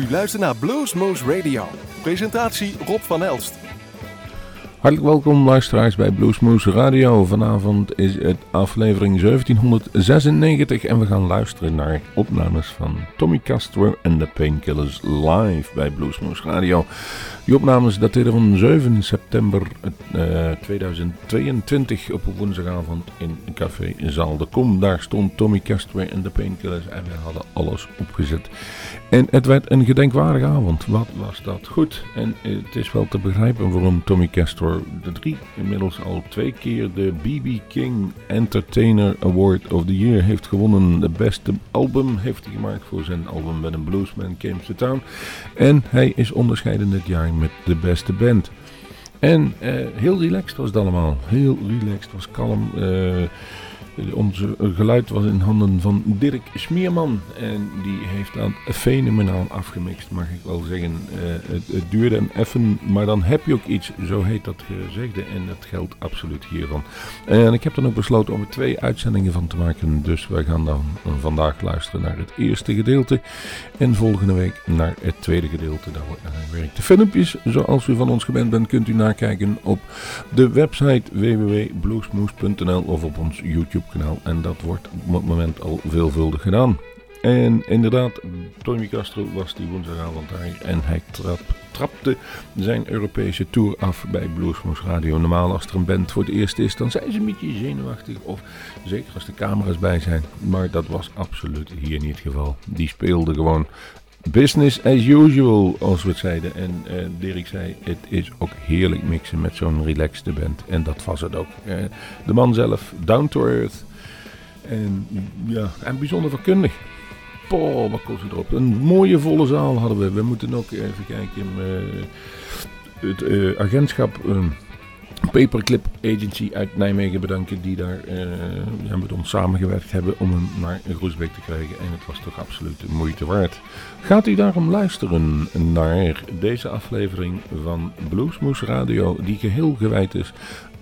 U luistert naar Bluesmoose Radio. Presentatie Rob van Elst. Hartelijk welkom luisteraars bij Bluesmoose Radio. Vanavond is het aflevering 1796 en we gaan luisteren naar opnames van Tommy Castro en de Painkillers live bij Bluesmoose Radio. Die opnames dateren van 7 september uh, 2022 op een woensdagavond in Café Zaal de Kom. Daar stond Tommy Castro en de Painkillers en we hadden alles opgezet. En het werd een gedenkwaardige avond. Wat was dat goed? En het is wel te begrijpen waarom Tommy Castro de drie, inmiddels al twee keer de BB King Entertainer Award of the Year heeft gewonnen. De beste album heeft hij gemaakt voor zijn album When a Bluesman Came to Town. En hij is onderscheiden dit jaar met de beste band. En uh, heel relaxed was het allemaal. Heel relaxed, was kalm. Onze geluid was in handen van Dirk Smeerman. En die heeft dat fenomenaal afgemixt, mag ik wel zeggen. Uh, het, duurde een effen, maar dan heb je ook iets. Zo heet dat gezegde. En dat geldt absoluut hiervan. En ik heb dan ook besloten om er twee uitzendingen van te maken. Dus wij gaan dan vandaag luisteren naar het eerste gedeelte. En volgende week naar het tweede gedeelte. Daar gewerkt. De filmpjes, zoals u van ons gewend bent, kunt u nakijken op de website www.bluesmoose.nl of op ons YouTube En dat wordt op het moment al veelvuldig gedaan. En inderdaad, Tommy Castro was die woensdagavond daar en hij trap, trapte zijn Europese tour af bij Bluesmoose Radio. Normaal als er een band voor het eerst is, dan zijn ze een beetje zenuwachtig. Of zeker als de camera's bij zijn. Maar dat was absoluut hier niet het geval. Die speelde gewoon business as usual, als we het zeiden. En uh, Dirk zei, het is ook heerlijk mixen met zo'n relaxed band. En dat was het ook. Uh, de man zelf, down to earth. En ja, en bijzonder vakkundig. Poh, wat kost het erop. Een mooie volle zaal hadden we. We moeten ook even kijken. Uh, het agentschap... Paperclip Agency uit Nijmegen bedanken die daar uh, met ons samengewerkt hebben om hem naar Groesbeek te krijgen. En het was toch absoluut de moeite waard. Gaat u daarom luisteren naar deze aflevering van Bluesmoose Radio die geheel gewijd is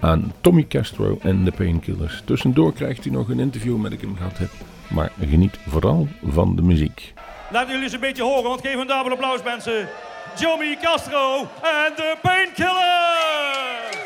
aan Tommy Castro en de Painkillers. Tussendoor krijgt u nog een interview met ik hem gehad heb. Maar geniet vooral van de muziek. Laten jullie eens een beetje horen, want geef een dubbel applaus mensen. Tommy Castro en de Painkillers!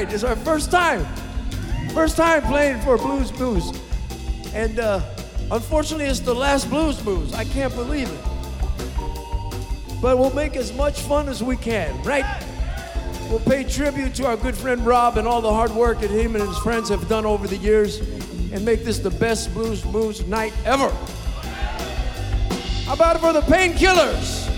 Tonight. It's our first time, first time playing for Blues Moose. And uh, unfortunately, it's the last Blues Moose. I can't believe it. But we'll make as much fun as we can, right? We'll pay tribute to our good friend Rob and all the hard work that him and his friends have done over the years and make this the best Blues Moose night ever. How about it for the painkillers?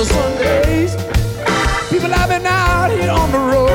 Like Sundays. People I've been out here on the road.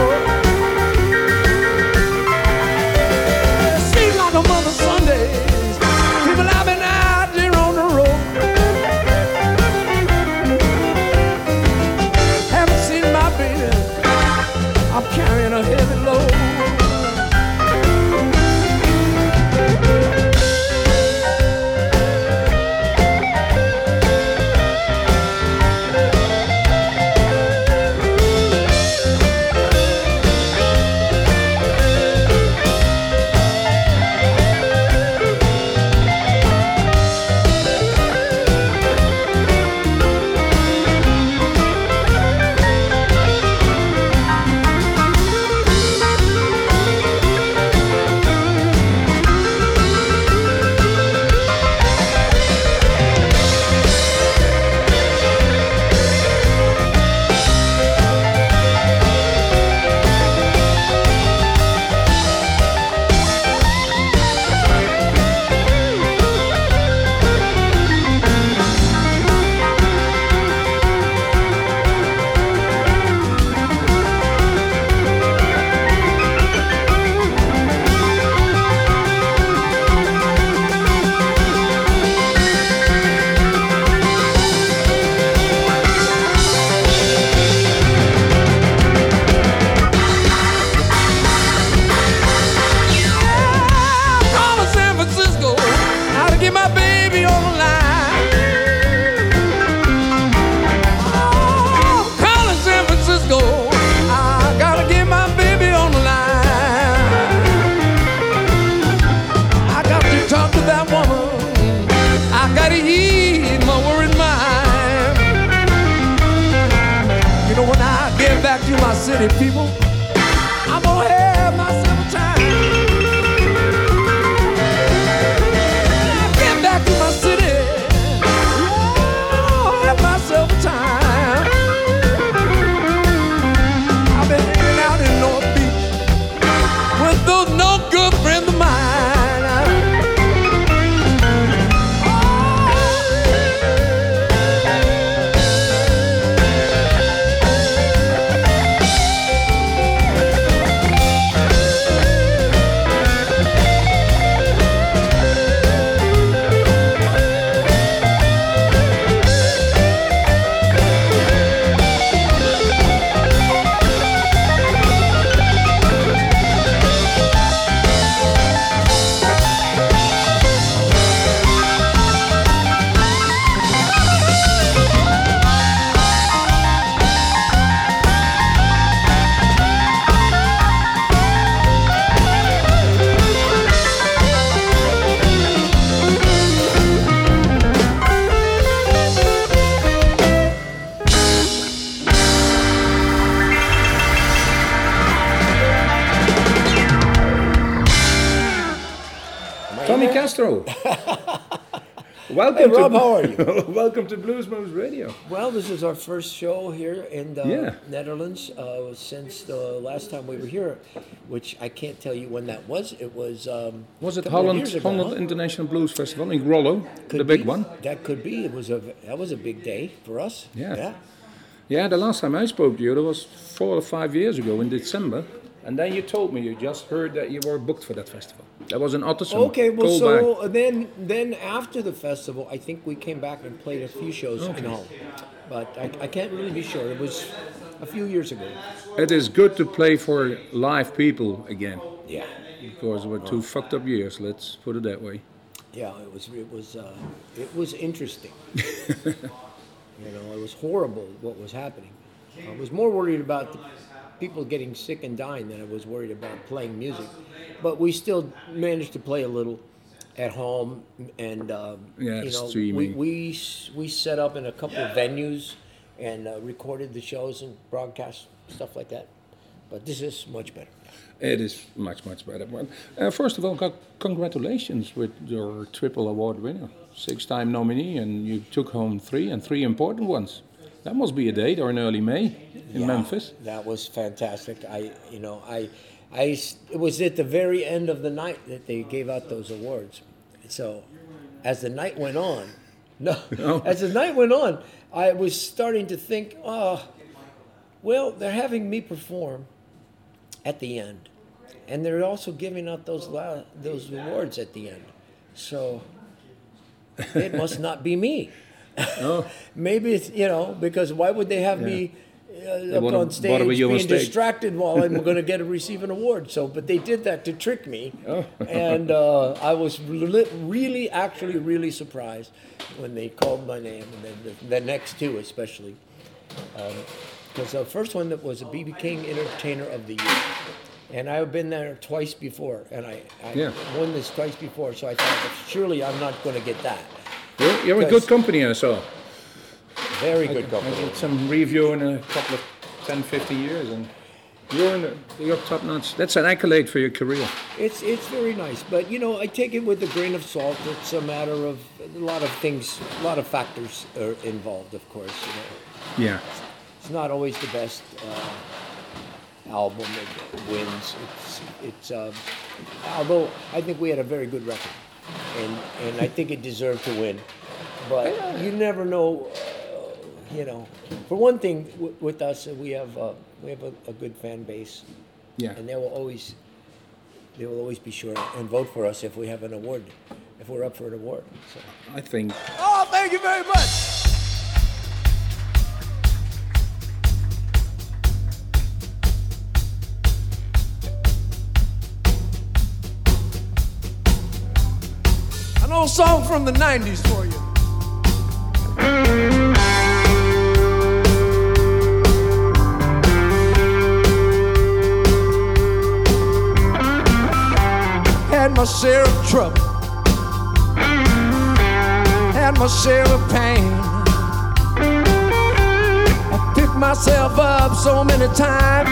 Castro. Welcome Hey, Rob, to how are you? Welcome to Blues Moose Radio. Well, this is our first show here in the Yeah. Netherlands uh, since the last time we were here, which I can't tell you when that was. It was. Um, Was it a couple of Holland, ago, Holland huh? International Blues Festival in Grolloo, Could the big be. one? That could be. It was a that was a big day for us. Yeah. Yeah. Yeah, the last time I spoke to you, that was four or five years ago in December. And then you told me you just heard that you were booked for that festival. That was in Ottersum. Okay, well, so back. then then after the festival, I think we came back and played a few shows in Holland, but I, I can't really be sure. It was a few years ago. It is good to play for live people again. Yeah. Because were two fucked up years, let's put it that way. Yeah, it was it was uh, it was interesting. you know, it was horrible what was happening. I was more worried about the people getting sick and dying than I was worried about playing music. But we still managed to play a little at home, and um, Yeah, you know, we, streaming. we s- we set up in a couple of venues and uh, recorded the shows and broadcast stuff like that. But this is much better. It is much, much better. Well, uh, first of all, co- congratulations with your triple award winner. Six time nominee, and you took home three, and three important ones. That must be a date or in early May in Yeah, Memphis. That was fantastic. I, you know, I, I, it was at the very end of the night that they gave out those awards. So, as the night went on, no, Oh. as the night went on, I was starting to think, oh, well, they're having me perform at the end, and they're also giving out those la- those awards at the end. So, it must not be me. Oh. Maybe it's you know because why would they have me uh, up on stage being distracted while I'm going to get a receive an award? So, but they did that to trick me, Oh. and uh, I was really, really, actually, really surprised when they called my name, and then the, the next two especially, because the first one that was a BB King Entertainer of the Year. And I've been there twice before, and I, I Yeah. won this twice before, so I thought, surely I'm not going to get that. You're, you're in good company, I saw. Very good I company. did some review in a couple of 10, 50 years, and you're, in the, you're top notch. That's an accolade for your career. It's it's very nice, but you know I take it with a grain of salt. It's a matter of a lot of things, a lot of factors are involved. Of course, you know Yeah. it's not always the best uh, album that wins. It's it's uh, although I think we had a very good record, and and I think it deserved to win, but you never know. Uh, you know, for one thing, w- with us, uh, we have uh, we have a, a good fan base Yeah. and they will always they will always be sure and vote for us if we have an award if we're up for an award so. I think oh thank you very much old song from the 90s for you had my share of trouble, had my share of pain. I picked myself up so many times,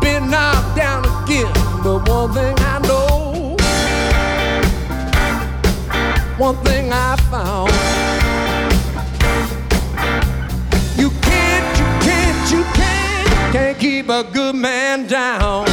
been knocked down again. But one thing I one thing I found. You can't, you can't, you can't, can't keep a good man down.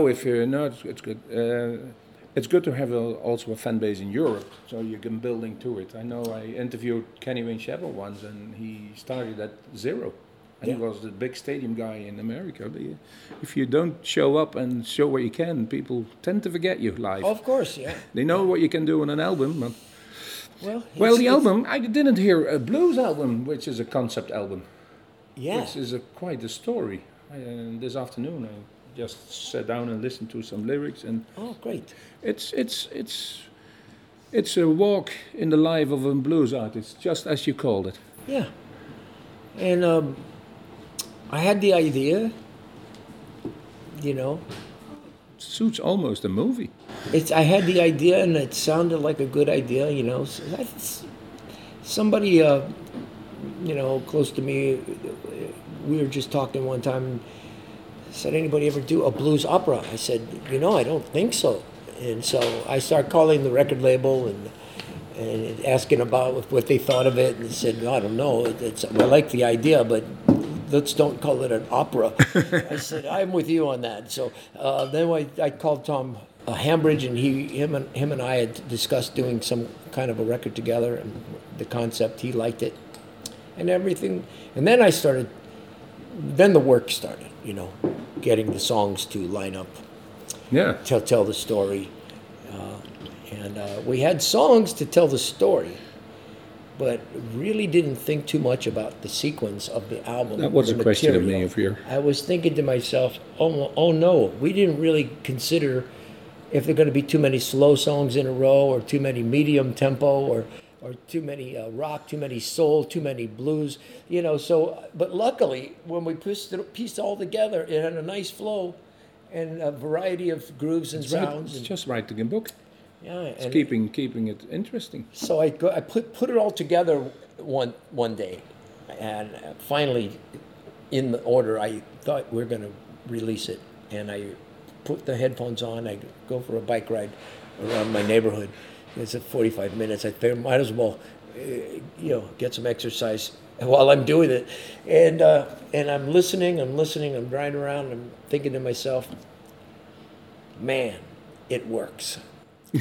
Now, if you know, it's, it's good. Uh, it's good to have a, also a fan base in Europe, so you can building to it. I know I interviewed Kenny Wayne Shepherd once, and he started at zero. And he was the big stadium guy in America. But you- if you don't show up and show what you can, people tend to forget you live. Of course, yeah. They know what you can do on an album, but Well, well, the album I didn't hear a blues album, which is a concept album. Yeah. Which is a, quite a story. Uh, this afternoon, I just sat down and listened to some lyrics, and Oh, great. it's it's it's it's a walk in the life of a blues artist, just as you called it. Yeah. And um, I had the idea, you know, Suits almost a movie. it's I had the idea and it sounded like a good idea, you know. Somebody, uh, you know, close to me, we were just talking one time. Said anybody ever do a blues opera? I said, you know, I don't think so. And so I started calling the record label and and asking about what they thought of it, and they said, no, I don't know. It's, I like the idea, but let's don't call it an opera. I said, I'm with you on that. So uh, then I, I called Tom uh, Hambridge, and he, him, and him and I had discussed doing some kind of a record together, and the concept he liked it, and everything. And then I started. Then the work started. You know, getting the songs to line up Yeah. tell tell the story, uh, and uh, we had songs to tell the story, but really didn't think too much about the sequence of the album. That was a question of me of your. I was thinking to myself, oh, oh no, we didn't really consider if there are going to be too many slow songs in a row, or too many medium tempo, or or too many uh, rock, too many soul, too many blues. You know, so but luckily when we pieced it, pieced it all together, it had a nice flow. And a variety of grooves and It's, right, sounds. it's and- just writing a book. yeah, It's and keeping keeping it interesting. so I, go, I put, put it all together one, one day. And finally, in the order, I thought we are going to release it. And I put the headphones on. I go for a bike ride around my neighborhood. It's at 45 minutes. I might as well, uh, you know, get some exercise while I'm doing it. And, uh, and I'm listening, I'm listening, I'm driving around, I'm thinking to myself, man, it works.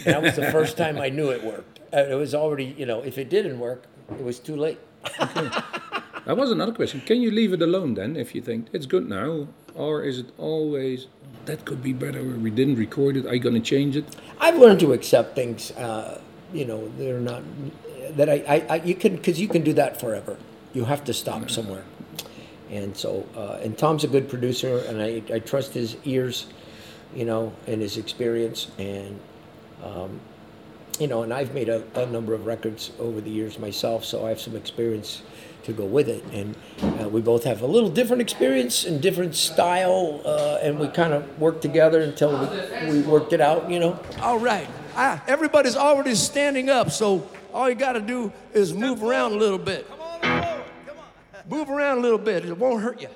That was the first time I knew it worked. Uh, It was already, you know, if it didn't work, it was too late. That was another question. Can you leave it alone then if you think it's good now? Or is it always that could be better or we didn't record it, are you gonna change it? I've learned to accept things, uh, you know, they're not, that I, I, I you can, because you can do that forever. You have to stop somewhere. And so, uh, and Tom's a good producer, and I, I trust his ears, you know, and his experience. And, um, you know, and I've made a, a number of records over the years myself, so I have some experience to go with it. And uh, we both have a little different experience and different style, uh, and we kind of worked together until we, we worked it out, you know. All right. Ah, everybody's already standing up, so all you got to do is move around a little bit. Move around a little bit, it won't hurt you.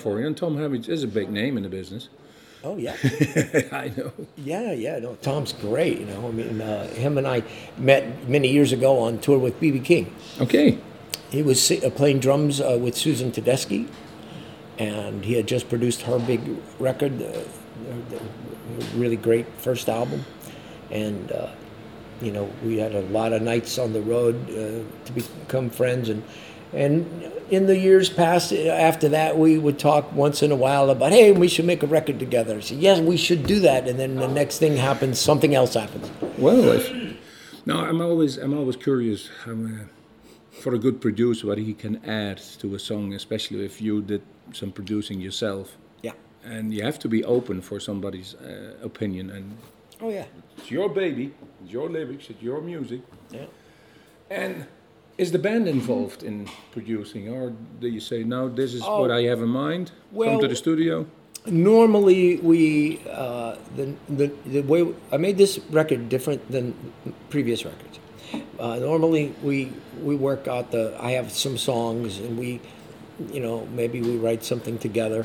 For you? And Tom Hambridge is a big name in the business. Oh yeah. I know. Yeah, yeah. No, Tom's great. You know, I mean, uh, him and I met many years ago on tour with BB King. Okay. He was uh, playing drums uh, with Susan Tedeschi, and he had just produced her big record, uh, uh, really great first album, and uh, you know we had a lot of nights on the road uh, to become friends, and and in the years past uh, after that we would talk once in a while about hey we should make a record together. I said yes we should do that, and then the next thing happens, something else happens. Well, if, no, I'm always I'm always curious uh, for a good producer what he can add to a song, especially if you did some producing yourself. Yeah. And you have to be open for somebody's uh, opinion, and Oh yeah. it's your baby, it's your lyrics, it's your music. Yeah. And is the band involved in producing, or do you say no? This is Oh, what I have in mind. Come to the studio. Normally, we uh, the, the the way I made this record different than previous records. Uh, normally, we we work out the. I have some songs, and we, you know, maybe we write something together.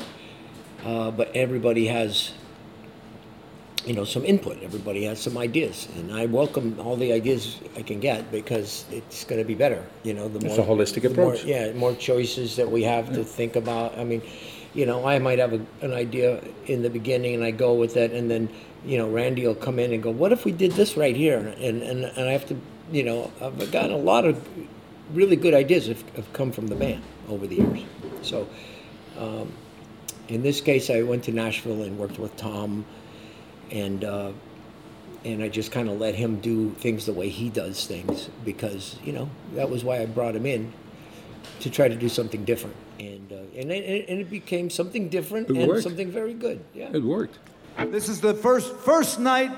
Uh, but everybody has, you know, some input. Everybody has some ideas, and I welcome all the ideas I can get because it's going to be better. You know, the It's more a holistic the more- approach. yeah, more choices that we have to think about. I mean, you know, I might have a, an idea in the beginning and I go with it, and then, you know, Randy will come in and go, "What if we did this right here?" And and, and I have to, you know, I've gotten a lot of really good ideas have, have come from the band over the years. So, um, in this case, I went to Nashville and worked with Tom, and. Uh, and I just kind of let him do things the way he does things because you know that was why I brought him in to try to do something different, and uh, and, it, and it became something different It and worked. something very good. Yeah. It worked. This is the first first night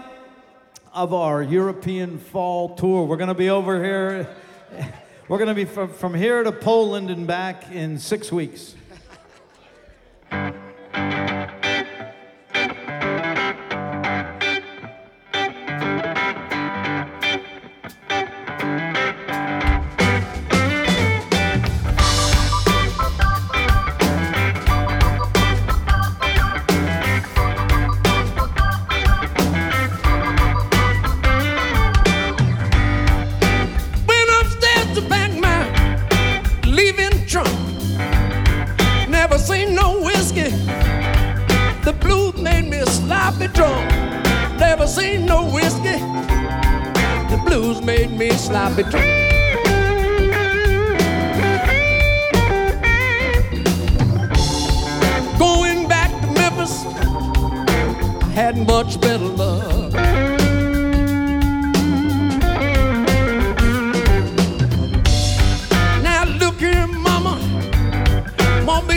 of our European fall tour. We're going to be over here. We're going to be from, from here to Poland and back in six weeks.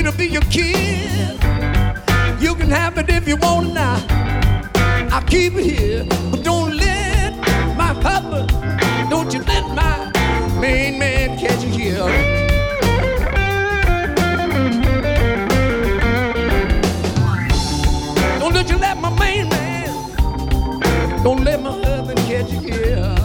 To be your kid? You can have it if you want it now. I'll keep it here, but don't let my husband, don't you let my main man catch you here. Don't let you let my main man, don't let my husband catch you here.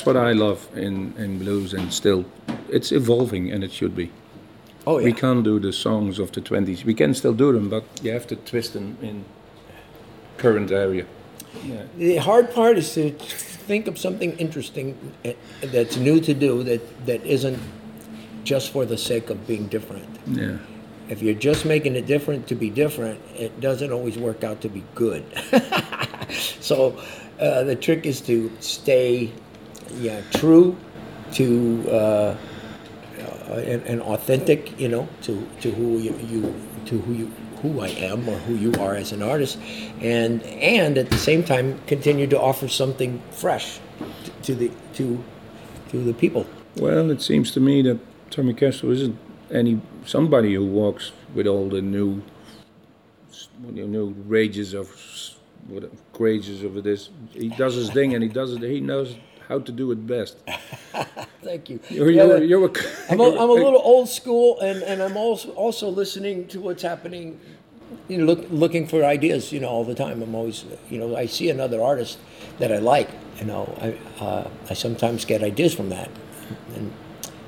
That's what I love in, in blues, and still, it's evolving, and it should be. Oh yeah. We can't do the songs of the 20s. We can still do them, but you have to twist them in current area. Yeah. The hard part is to think of something interesting eh, that's new to do that, that isn't just for the sake of being different. Yeah if you're just making it different to be different, it doesn't always work out to be good. so uh, the trick is to stay, yeah, true to uh, and, and authentic. You know, to to who you, you to who you who I am or who you are as an artist, and and at the same time continue to offer something fresh to, to the to to the people. Well, it seems to me that Tommy Castro isn't any somebody who walks with all the new, know, rages of what rages of this. He does his thing and he does it. He knows how to do it best. Thank you. You're, Yeah, you're, you're a, I'm a, I'm a little old school, and, and I'm also also listening to what's happening. You know, look, looking for ideas. You know, all the time. I'm always, you know, I see another artist that I like. You know, I uh, I sometimes get ideas from that, and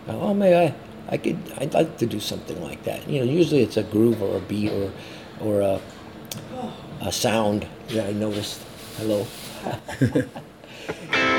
oh maybe I I could I'd like to do something like that. You know, usually it's a groove or a beat or or a a sound that I noticed. Hello.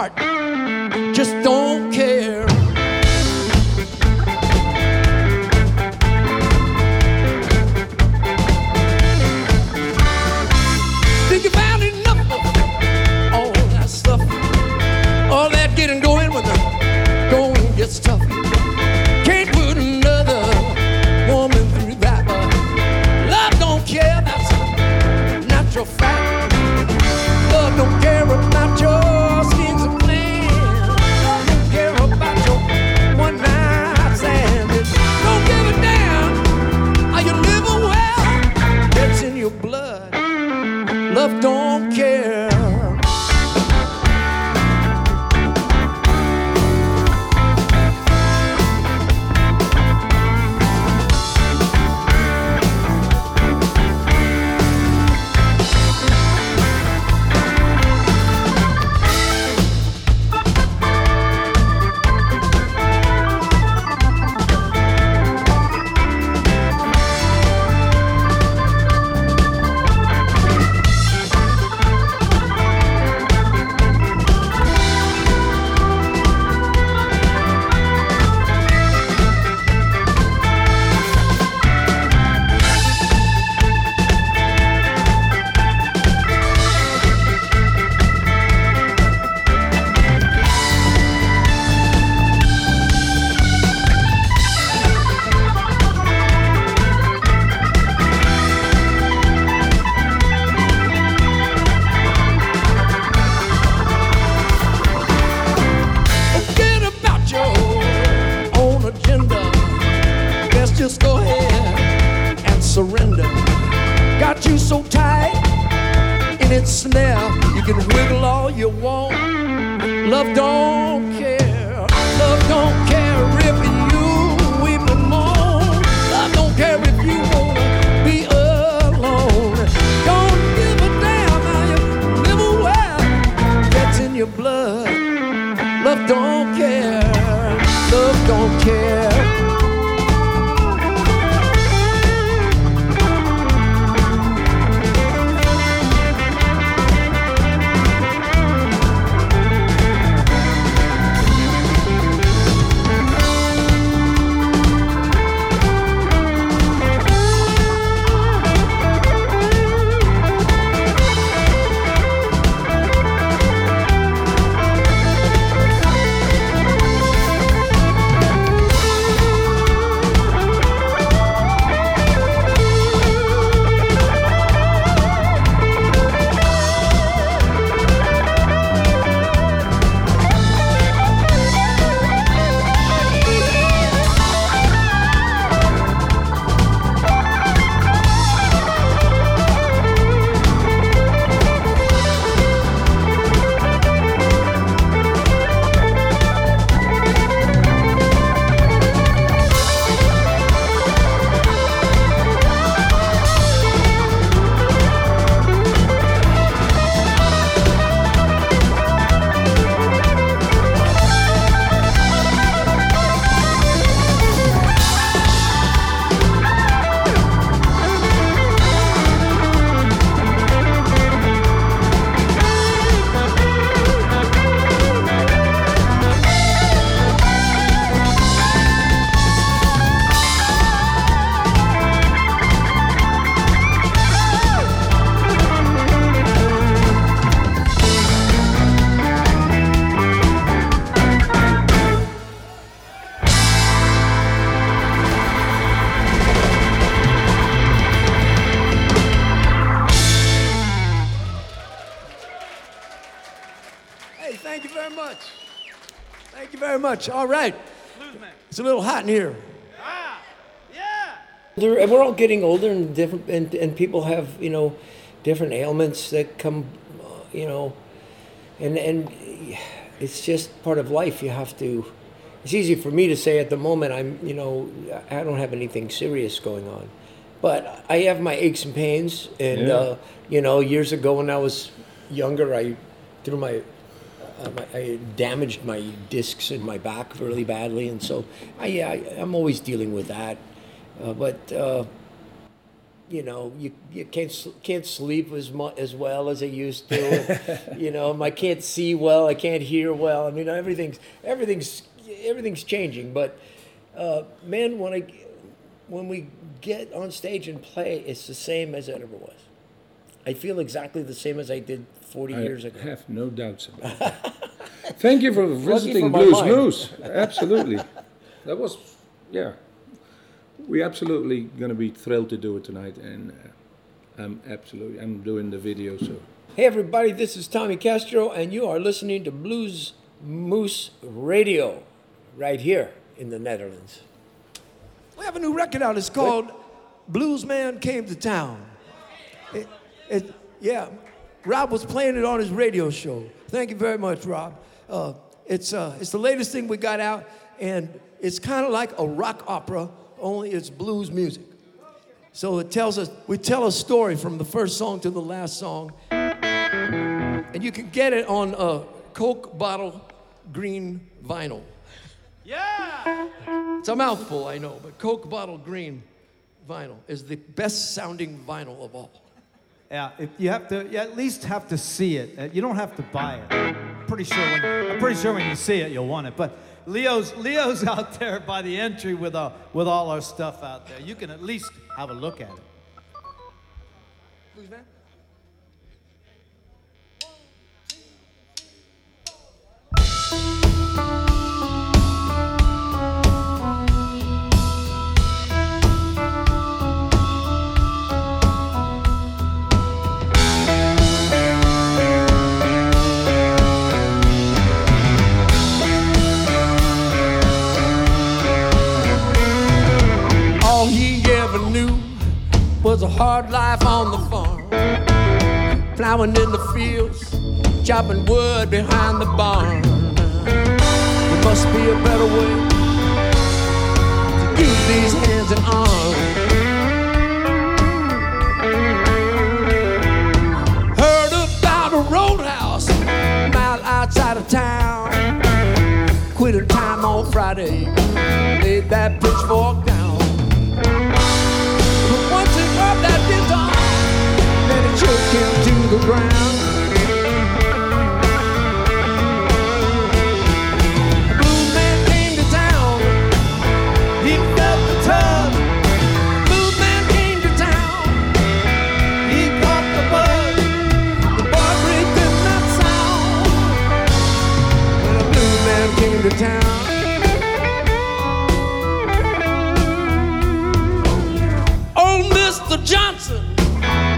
heart. Just don't much. All right. It's a little hot in here. They're- and we're all getting older and different and, and people have you know different ailments that come uh, you know and and it's just part of life you have to it's easy for me to say at the moment i'm you know i don't have anything serious going on but i have my aches and pains and Yeah. uh, you know years ago when i was younger i threw my uh, my, I damaged my discs in my back really badly, and so I, I I'm always dealing with that. Uh, but uh, you know, you, you can't can't sleep as much as well as I used to. you know, I can't see well. I can't hear well. I mean, everything's everything's everything's changing. But uh, man, when I when we get on stage and play, it's the same as it ever was. I feel exactly the same as I did 40 years ago. I have no doubts about that. Thank you for visiting for Blues. Moose. Absolutely. That was, yeah. We're absolutely going to be thrilled to do it tonight, and uh, I'm absolutely, I'm doing the video, so. Hey everybody, this is Tommy Castro, and you are listening to Blues Moose Radio right here in the Netherlands. We have a new record out. It's called Blues Man Came to Town. It, it, yeah, Rob was playing it on his radio show. Thank you very much, Rob. Uh, it's, uh, it's the latest thing we got out, and it's kind of like a rock opera, only it's blues music. So it tells us, we tell a story from the first song to the last song. And you can get it on a Coke bottle green vinyl. Yeah! It's a mouthful, I know, but Coke Bottle Green vinyl is the best sounding vinyl of all. Yeah, you have to, you at least have to see it. Uh, You don't have to buy it. I'm pretty sure when I'm pretty sure when you see it, you'll want it. But Leo's Leo's out there by the entry with uh, with all our stuff out there. You can at least have a look at it. All he ever knew was a hard life on the farm, plowing in the fields, chopping wood behind the barn. There must be a better way to use these hands and arms. Heard about a roadhouse a mile outside of town. Quitting time on Friday, laid that pitchfork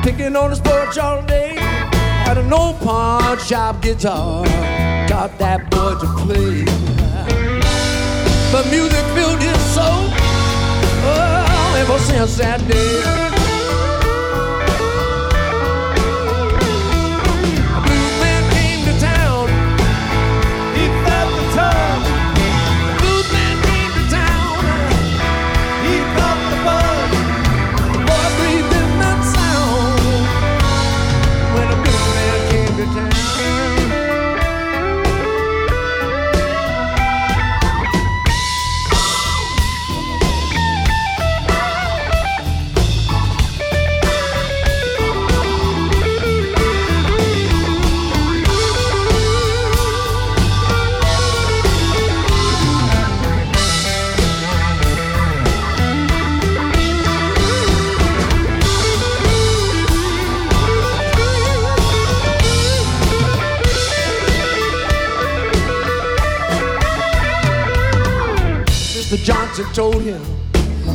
picking on his porch all day, an old pawn shop guitar, taught that boy to play. But music filled his soul, oh, ever since that day. Told him,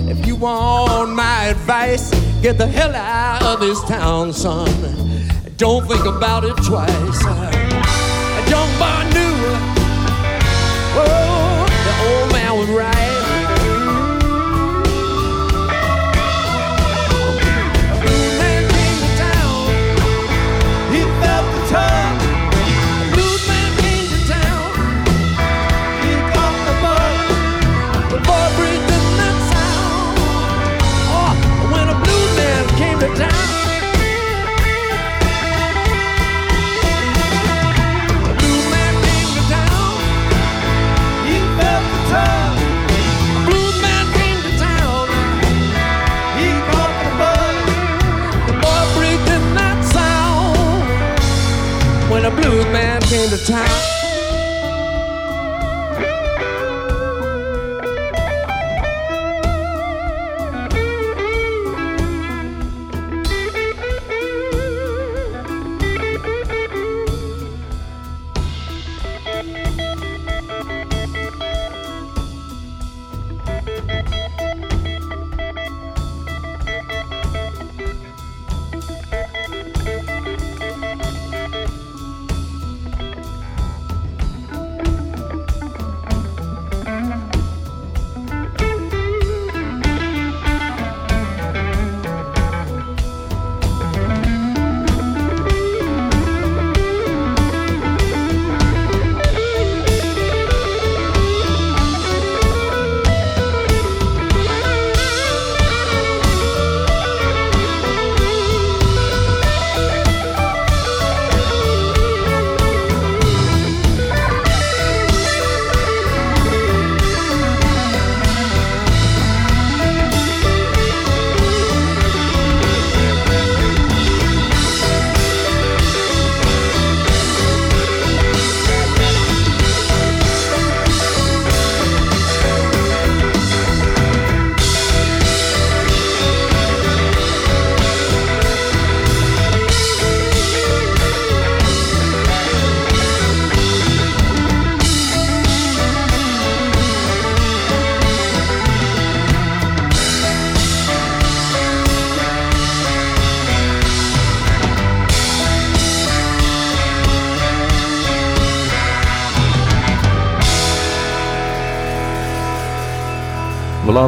if you want my advice, get the hell out of this town, son. Don't think about it twice. Young boy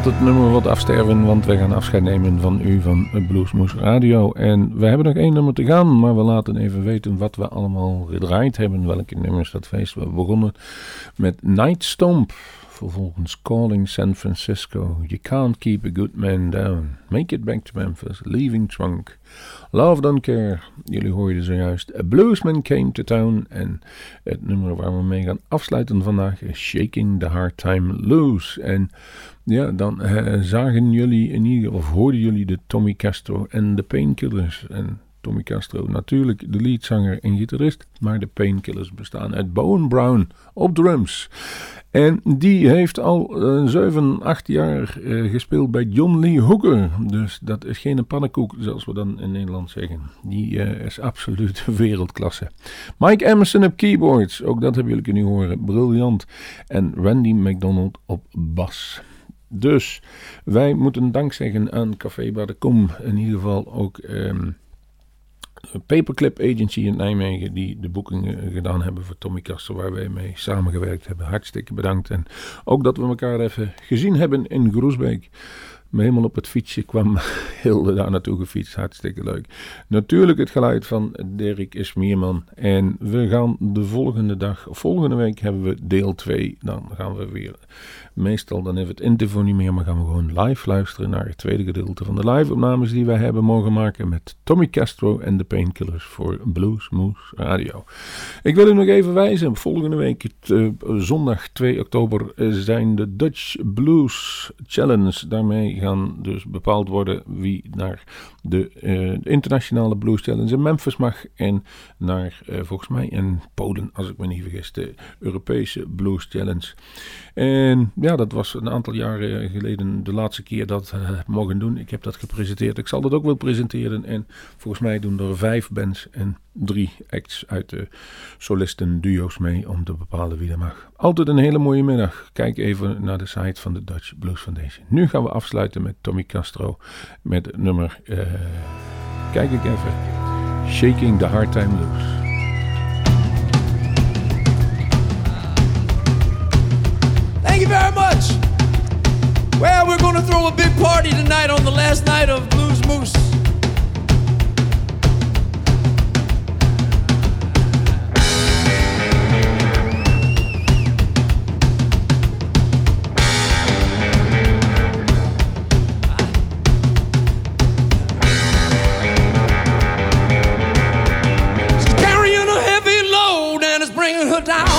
het nummer wat afsterven, want we gaan afscheid nemen van u van Bluesmoes Radio. En we hebben nog één nummer te gaan, maar we laten even weten wat we allemaal gedraaid hebben. Welke nummers dat feest. We begonnen met Night Stomp. Vervolgens Calling San Francisco. You can't keep a good man down. Make it back to Memphis. Leaving Trunk. Love Don't Care. Jullie hoorden zojuist. A Bluesman Came to Town. En het nummer waar we mee gaan afsluiten vandaag is Shaking the Hard Time Loose. En ja, dan uh, zagen jullie in of hoorden jullie de Tommy Castro en de Painkillers. En Tommy Castro natuurlijk de leadzanger en gitarist, maar de Painkillers bestaan uit Bowen Brown op drums. En die heeft al uh, 7, 8 jaar uh, gespeeld bij John Lee Hooker. Dus dat is geen pannenkoek, zoals we dan in Nederland zeggen. Die uh, is absoluut wereldklasse. Mike Emerson op keyboards, ook dat hebben jullie kunnen horen, briljant. En Randy McDonald op bas. Dus wij moeten dank zeggen aan Café Kom. In ieder geval ook um, Paperclip Agency in Nijmegen. Die de boekingen gedaan hebben voor Tommy Kaster. Waar wij mee samengewerkt hebben. Hartstikke bedankt. En ook dat we elkaar even gezien hebben in Groesbeek me helemaal op het fietsje kwam Hilde daar naartoe gefietst. Hartstikke leuk. Natuurlijk het geluid van Dirk Ismierman. En we gaan de volgende dag, volgende week hebben we deel 2. Dan gaan we weer, meestal dan heeft het interview niet meer, maar gaan we gewoon live luisteren naar het tweede gedeelte van de live opnames die wij hebben mogen maken met Tommy Castro en de Painkillers voor Blues Moose Radio. Ik wil u nog even wijzen, volgende week, uh, zondag 2 oktober, zijn de Dutch Blues Challenge. Daarmee gaan dus bepaald worden wie naar de uh, internationale Blues Challenge in Memphis mag. En naar, uh, volgens mij, in Polen, als ik me niet vergis, de Europese Blues Challenge. En ja, dat was een aantal jaren geleden de laatste keer dat we uh, mogen doen. Ik heb dat gepresenteerd. Ik zal dat ook wel presenteren. En volgens mij doen er vijf bands en drie acts uit de solisten duo's mee om te bepalen wie er mag. Altijd een hele mooie middag. Kijk even naar de site van de Dutch Blues Foundation. Nu gaan we afsluiten met Tommy Castro met nummer, uh, kijk ik even, Shaking the Hard Time Blues. Thank you very much. Well, we're going to throw a big party tonight on the last night of Blues Moose. Down.